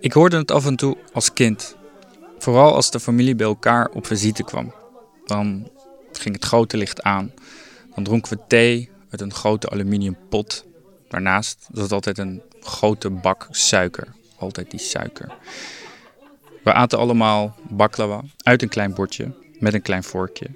Ik hoorde het af en toe als kind. Vooral als de familie bij elkaar op visite kwam. Dan ging het grote licht aan. Dan dronken we thee uit een grote aluminium pot. Daarnaast zat altijd een grote bak suiker. Altijd die suiker. We aten allemaal baklava uit een klein bordje met een klein vorkje.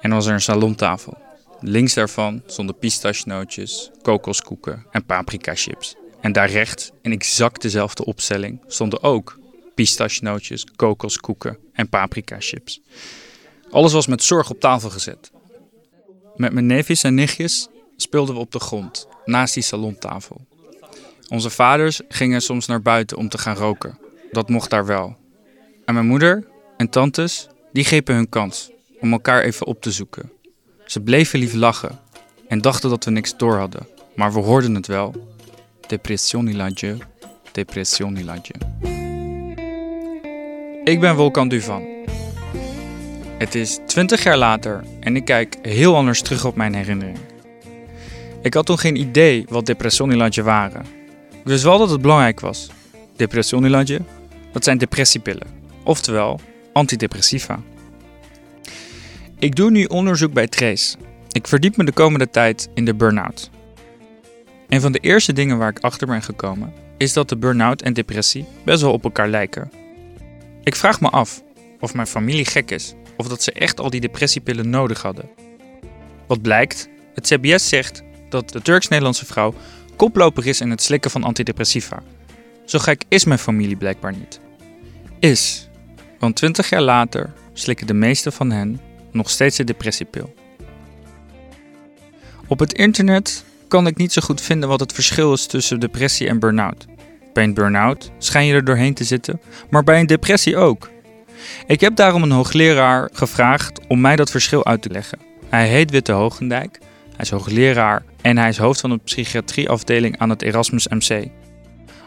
En was er een salontafel. Links daarvan stonden pistachenootjes, kokoskoeken en paprika chips. En daar rechts, in exact dezelfde opstelling, stonden ook pistachenootjes, kokoskoeken en paprika chips. Alles was met zorg op tafel gezet. Met mijn neefjes en nichtjes speelden we op de grond, naast die salontafel. Onze vaders gingen soms naar buiten om te gaan roken. Dat mocht daar wel. En mijn moeder en tantes, die grepen hun kans om elkaar even op te zoeken. Ze bleven lief lachen en dachten dat we niks door hadden. Maar we hoorden het wel. Depressioniladje, depressioniladje. Ik ben Volkan Duvan. Het is 20 jaar later en ik kijk heel anders terug op mijn herinneringen. Ik had toen geen idee wat depressioniladje waren. Ik wist wel dat het belangrijk was. Depressioniladje, dat zijn depressiepillen, oftewel antidepressiva. Ik doe nu onderzoek bij Trace. Ik verdiep me de komende tijd in de burn-out. Een van de eerste dingen waar ik achter ben gekomen is dat de burn-out en depressie best wel op elkaar lijken. Ik vraag me af of mijn familie gek is of dat ze echt al die depressiepillen nodig hadden. Wat blijkt, het CBS zegt dat de Turks-Nederlandse vrouw koploper is in het slikken van antidepressiva. Zo gek is mijn familie blijkbaar niet. Is, want 20 jaar later slikken de meeste van hen nog steeds de depressiepil. Op het internet kan ik niet zo goed vinden wat het verschil is tussen depressie en burn-out. Bij een burn-out schijn je er doorheen te zitten, maar bij een depressie ook. Ik heb daarom een hoogleraar gevraagd om mij dat verschil uit te leggen. Hij heet Witte Hoogendijk, hij is hoogleraar en hij is hoofd van de psychiatrieafdeling aan het Erasmus MC.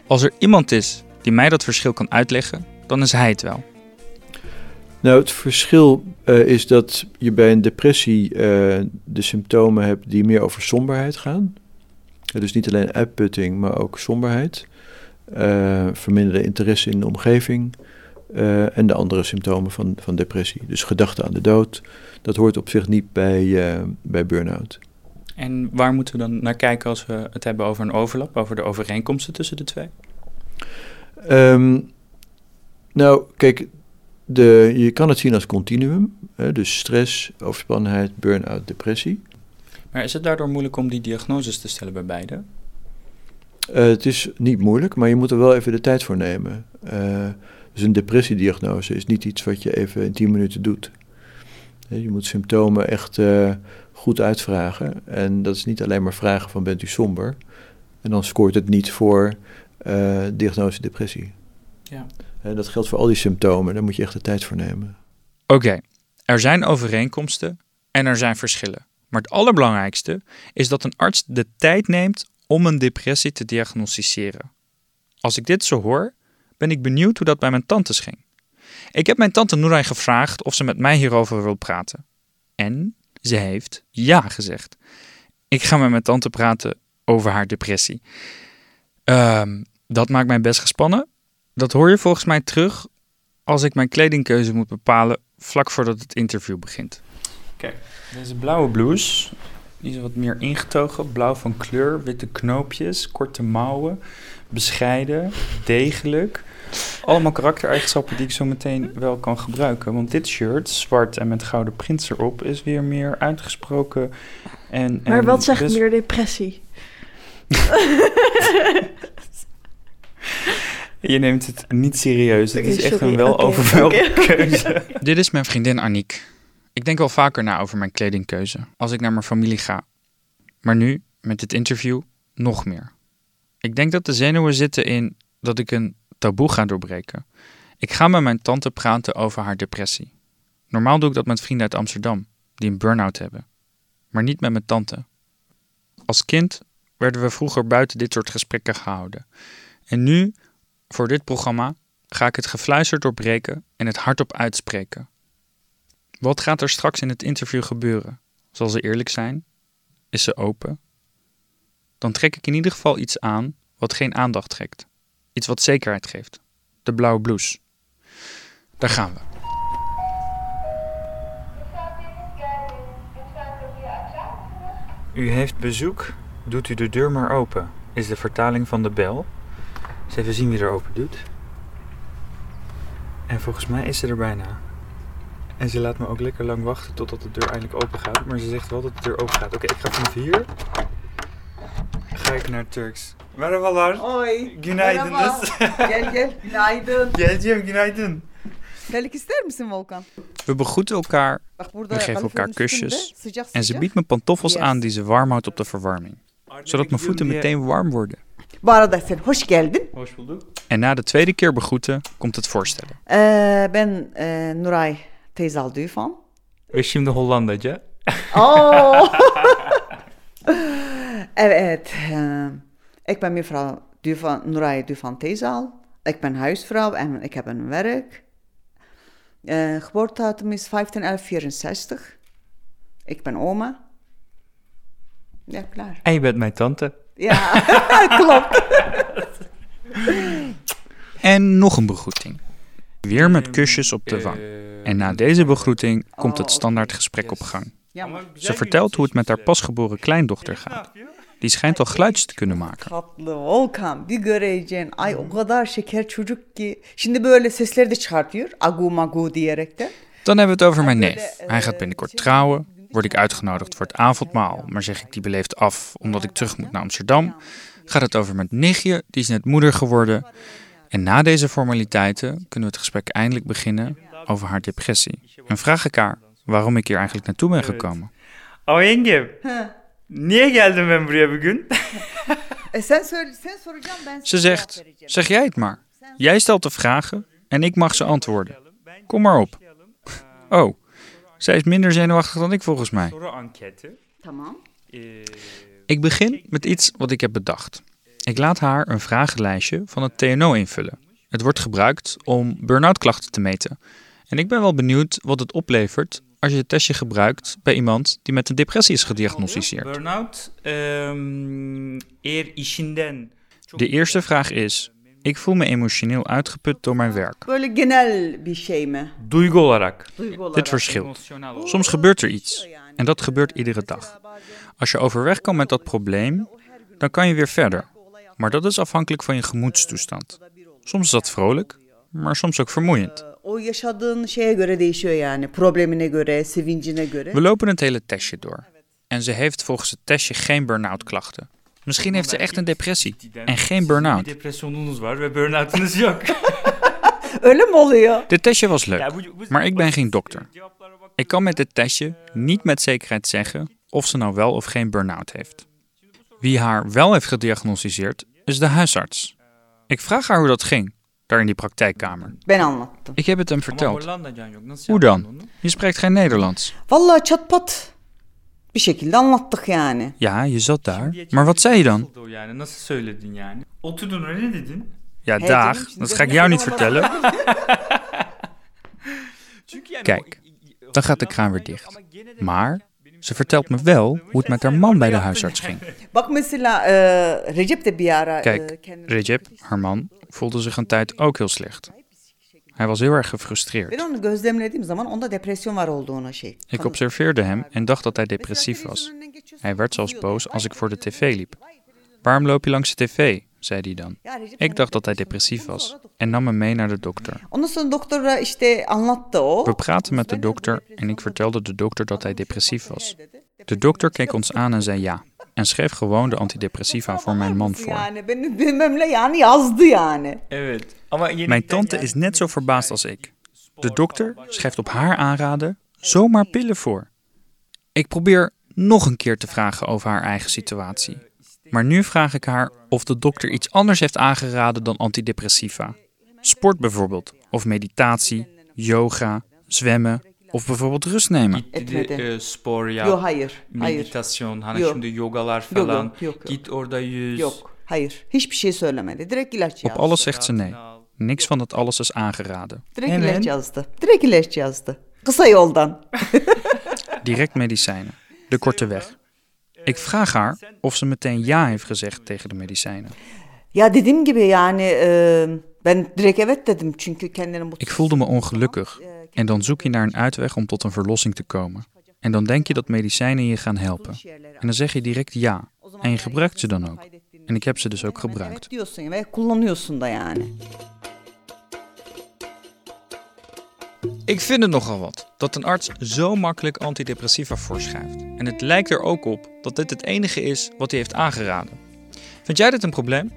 Als er iemand is die mij dat verschil kan uitleggen, dan is hij het wel. Nou, het verschil uh, is dat je bij een depressie uh, de symptomen hebt die meer over somberheid gaan. Uh, dus niet alleen uitputting, maar ook somberheid. verminderde interesse in de omgeving. en de andere symptomen van, van depressie. Dus gedachten aan de dood. Dat hoort op zich niet bij, bij burn-out. En waar moeten we dan naar kijken als we het hebben over een overlap, over de overeenkomsten tussen de twee? Um, nou, kijk, de, je kan het zien als continuum, hè, dus stress, overspannenheid, burn-out, depressie. Maar is het daardoor moeilijk om die diagnoses te stellen bij beide? Uh, het is niet moeilijk, maar je moet er wel even de tijd voor nemen. Uh, dus een depressiediagnose is niet iets wat je even in 10 minuten doet. Je moet symptomen echt uh, goed uitvragen. En dat is niet alleen maar vragen van bent u somber. En dan scoort het niet voor diagnose depressie. Ja. En dat geldt voor al die symptomen, daar moet je echt de tijd voor nemen. Oké, er zijn overeenkomsten en er zijn verschillen. Maar het allerbelangrijkste is dat een arts de tijd neemt om een depressie te diagnosticeren. Als ik dit zo hoor, ben ik benieuwd hoe dat bij mijn tantes ging. Ik heb mijn tante Noorijn gevraagd of ze met mij hierover wil praten. En ze heeft ja gezegd. Ik ga met mijn tante praten over haar depressie. Um, dat maakt mij best gespannen, dat hoor je volgens mij terug als ik mijn kledingkeuze moet bepalen vlak voordat het interview begint. Kijk, deze blauwe blouse, die is wat meer ingetogen. Blauw van kleur, witte knoopjes, korte mouwen, bescheiden, degelijk. Allemaal karaktereigenschappen die ik zo meteen wel kan gebruiken. Want dit shirt, zwart en met gouden prints erop, is weer meer uitgesproken. En, maar wat zegt meer depressie? Je neemt het niet serieus. Het is echt een wel okay, keuze. Dit is mijn vriendin Aniek. Ik denk wel vaker na over mijn kledingkeuze als ik naar mijn familie ga. Maar nu, met dit interview, nog meer. Ik denk dat de zenuwen zitten in dat ik een taboe ga doorbreken. Ik ga met mijn tante praten over haar depressie. Normaal doe ik dat met vrienden uit Amsterdam, die een burn-out hebben. Maar niet met mijn tante. Als kind werden we vroeger buiten dit soort gesprekken gehouden. En nu voor dit programma ga ik het gefluister doorbreken en het hardop uitspreken. Wat gaat er straks in het interview gebeuren? Zal ze eerlijk zijn? Is ze open? Dan trek ik in ieder geval iets aan wat geen aandacht trekt. Iets wat zekerheid geeft. De blauwe blouse. Daar gaan we. U heeft bezoek. Doet u de deur maar open. Is de vertaling van de bel. Eens even zien wie er open doet. En volgens mij is ze er bijna. En ze laat me ook lekker lang wachten totdat de deur eindelijk open gaat. Maar ze zegt wel dat de deur open gaat. Oké, ik ga vanaf hier. Ga ik naar Turks. Merhabalar. Oy. Günaydınız. Gel gel. Günaydın. Geleceğim, günaydın. Terlik ister misin Volkan? We begroeten elkaar We geven elkaar kusjes en ze biedt me pantoffels aan die ze warm houdt op de verwarming. Zodat mijn voeten meteen warm worden. Bu arada sen hoş geldin. Hoş bulduk. En na de tweede keer begroeten komt het voorstellen. Ee, ben e, Nuray Teyzal Duyfan. Ve şimdi Hollandaca. Oo. evet. eh, ik ben mevrouw Duyfan, Nuray Duyfan Teyzal. Ik ben huisvrouw en ik heb een werk. Eh geboortedatum is 15-11-64. Ik ben oma. Ja, klaar. En je bent mijn tante. Ja, klopt. En nog een begroeting. Weer met kusjes op de wang. En na deze begroeting komt het standaard gesprek op gang. Ze vertelt hoe het met haar pasgeboren kleindochter gaat. Die schijnt al geluidjes te kunnen maken. tatlı Volkan bir göreceksin. Ay o kadar şeker çocuk ki. Şimdi böyle sesleri de çıkartıyor. Agu magu diyerekten. Dan hebben we het over mijn neef. Hij gaat binnenkort trouwen. Word ik uitgenodigd voor het avondmaal, maar zeg ik die beleefd af omdat ik terug moet naar Amsterdam. Gaat het over mijn nichtje, die is net moeder geworden. En na deze formaliteiten kunnen we het gesprek eindelijk beginnen over haar depressie. En vraag ik haar waarom ik hier eigenlijk naartoe ben gekomen. Ama yengem, niye geldim ben buraya bugün? E sen söyle, sen soracaksın ben Ze zegt, zeg jij het maar. Jij stelt de vragen en ik mag ze antwoorden. Kom maar op. Oh, zij is minder zenuwachtig dan ik volgens mij. Ee, Ik begin met iets wat ik heb bedacht. Ik laat haar een vragenlijstje van het TNO invullen. Het wordt gebruikt om burn-out klachten te meten. En ik ben wel benieuwd wat het oplevert als je het testje gebruikt bij iemand die met een depressie is gediagnosticeerd. burnout, ehm, De eerste vraag is: ik voel me emotioneel uitgeput door mijn werk. Dit verschilt. Soms gebeurt er iets en dat gebeurt iedere dag. Als je overweg kan met dat probleem, dan kan je weer verder. Maar dat is afhankelijk van je gemoedstoestand. Soms is dat vrolijk, maar soms ook vermoeiend. O yaşadığın şeye göre değişiyor yani. Problemine göre, sevincine göre. We lopen het hele testje door. En ze heeft volgens het testje geen burn-out klachten. Misschien heeft ze echt een depressie en geen burn-out. Dit testje was leuk, maar ik ben geen dokter. Ik kan met dit testje niet met zekerheid zeggen of ze nou wel of geen burn-out heeft. Wie haar wel heeft gediagnosticeerd is de huisarts. Ik vraag haar hoe dat ging, daar in die praktijkkamer. Ik heb het hem verteld. Hoe dan? Je spreekt geen Nederlands. Vallahi çat pat. Bir şekilde anlattık yani. Ja, je zat daar. Maar wat zei je dan? Nasıl söyledin yani? Oturdun öyle ne dedin? Ja, dag. Dat ga ik jou niet vertellen. Çünkü yani Kijk, dan gaat de kraan weer dicht. Maar ze vertelt me wel hoe het met haar man bij de huisarts ging. Kijk, Recep, haar man, voelde zich een tijd ook heel slecht. Hij was heel erg gefrustreerd. Ik observeerde hem en dacht dat hij depressief was. Hij werd zelfs boos als ik voor de tv liep. Waarom loop je langs de tv? zei hij dan. Ik dacht dat hij depressief was en nam me mee naar de dokter. We praten met de dokter en ik vertelde de dokter dat hij depressief was. De dokter keek ons aan en zei ja. En schreef gewoon de antidepressiva voor mijn man voor. Evet. Yine Mijn tante is net zo verbaasd als ik. De dokter schrijft op haar aanraden zomaar pillen voor. Ik probeer nog een keer te vragen over haar eigen situatie. Maar nu vraag ik haar of de dokter iets anders heeft aangeraden dan antidepressiva. Sport bijvoorbeeld, of meditatie, yoga, zwemmen of bijvoorbeeld rust nemen. Git dedi, Etmedi. spor yap, Yok hayır. Hayır. meditasyon, hani Yok. şimdi yogalar Yok, falan. yok, yok, yok. Git orada yüz. Yok. Hayır. Hiçbir şey söylemedi. Direkt ilaç Op alles zegt ze nee. Niks van dat alles is aangeraden. Direkt Hemen. ilaç yazdı. Direkt ilaç yazdı. Kısa yoldan. Direct medicijnen. De korte weg. Ik vraag haar of ze meteen ja heeft gezegd tegen de medicijnen. Ja dediğim gibi yani e, ben direkt evet dedim çünkü kendini mutlu Ik voelde me ongelukkig en dan zoek je naar een uitweg om tot een verlossing te komen. En dan denk je dat medicijnen je gaan helpen. En dan zeg je direct ja. En je gebruikt ze dan ook. En ik heb ze dus ook gebruikt. Ik vind het nogal wat dat een arts zo makkelijk antidepressiva voorschrijft. En het lijkt er ook op dat dit het enige is wat hij heeft aangeraden. Vind jij dit een probleem?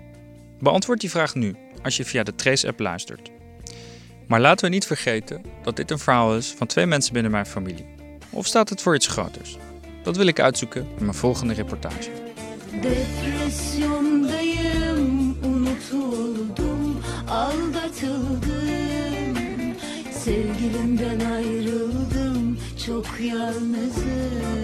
Beantwoord die vraag nu als je via de Trace-app luistert. Maar laten we niet vergeten dat dit een verhaal is van twee mensen binnen mijn familie. Of staat het voor iets groters? Dat wil ik uitzoeken in mijn volgende reportage. Depresyondayım, unutuldum, aldatıldım Sevgilimden ayrıldım, çok yalnızım.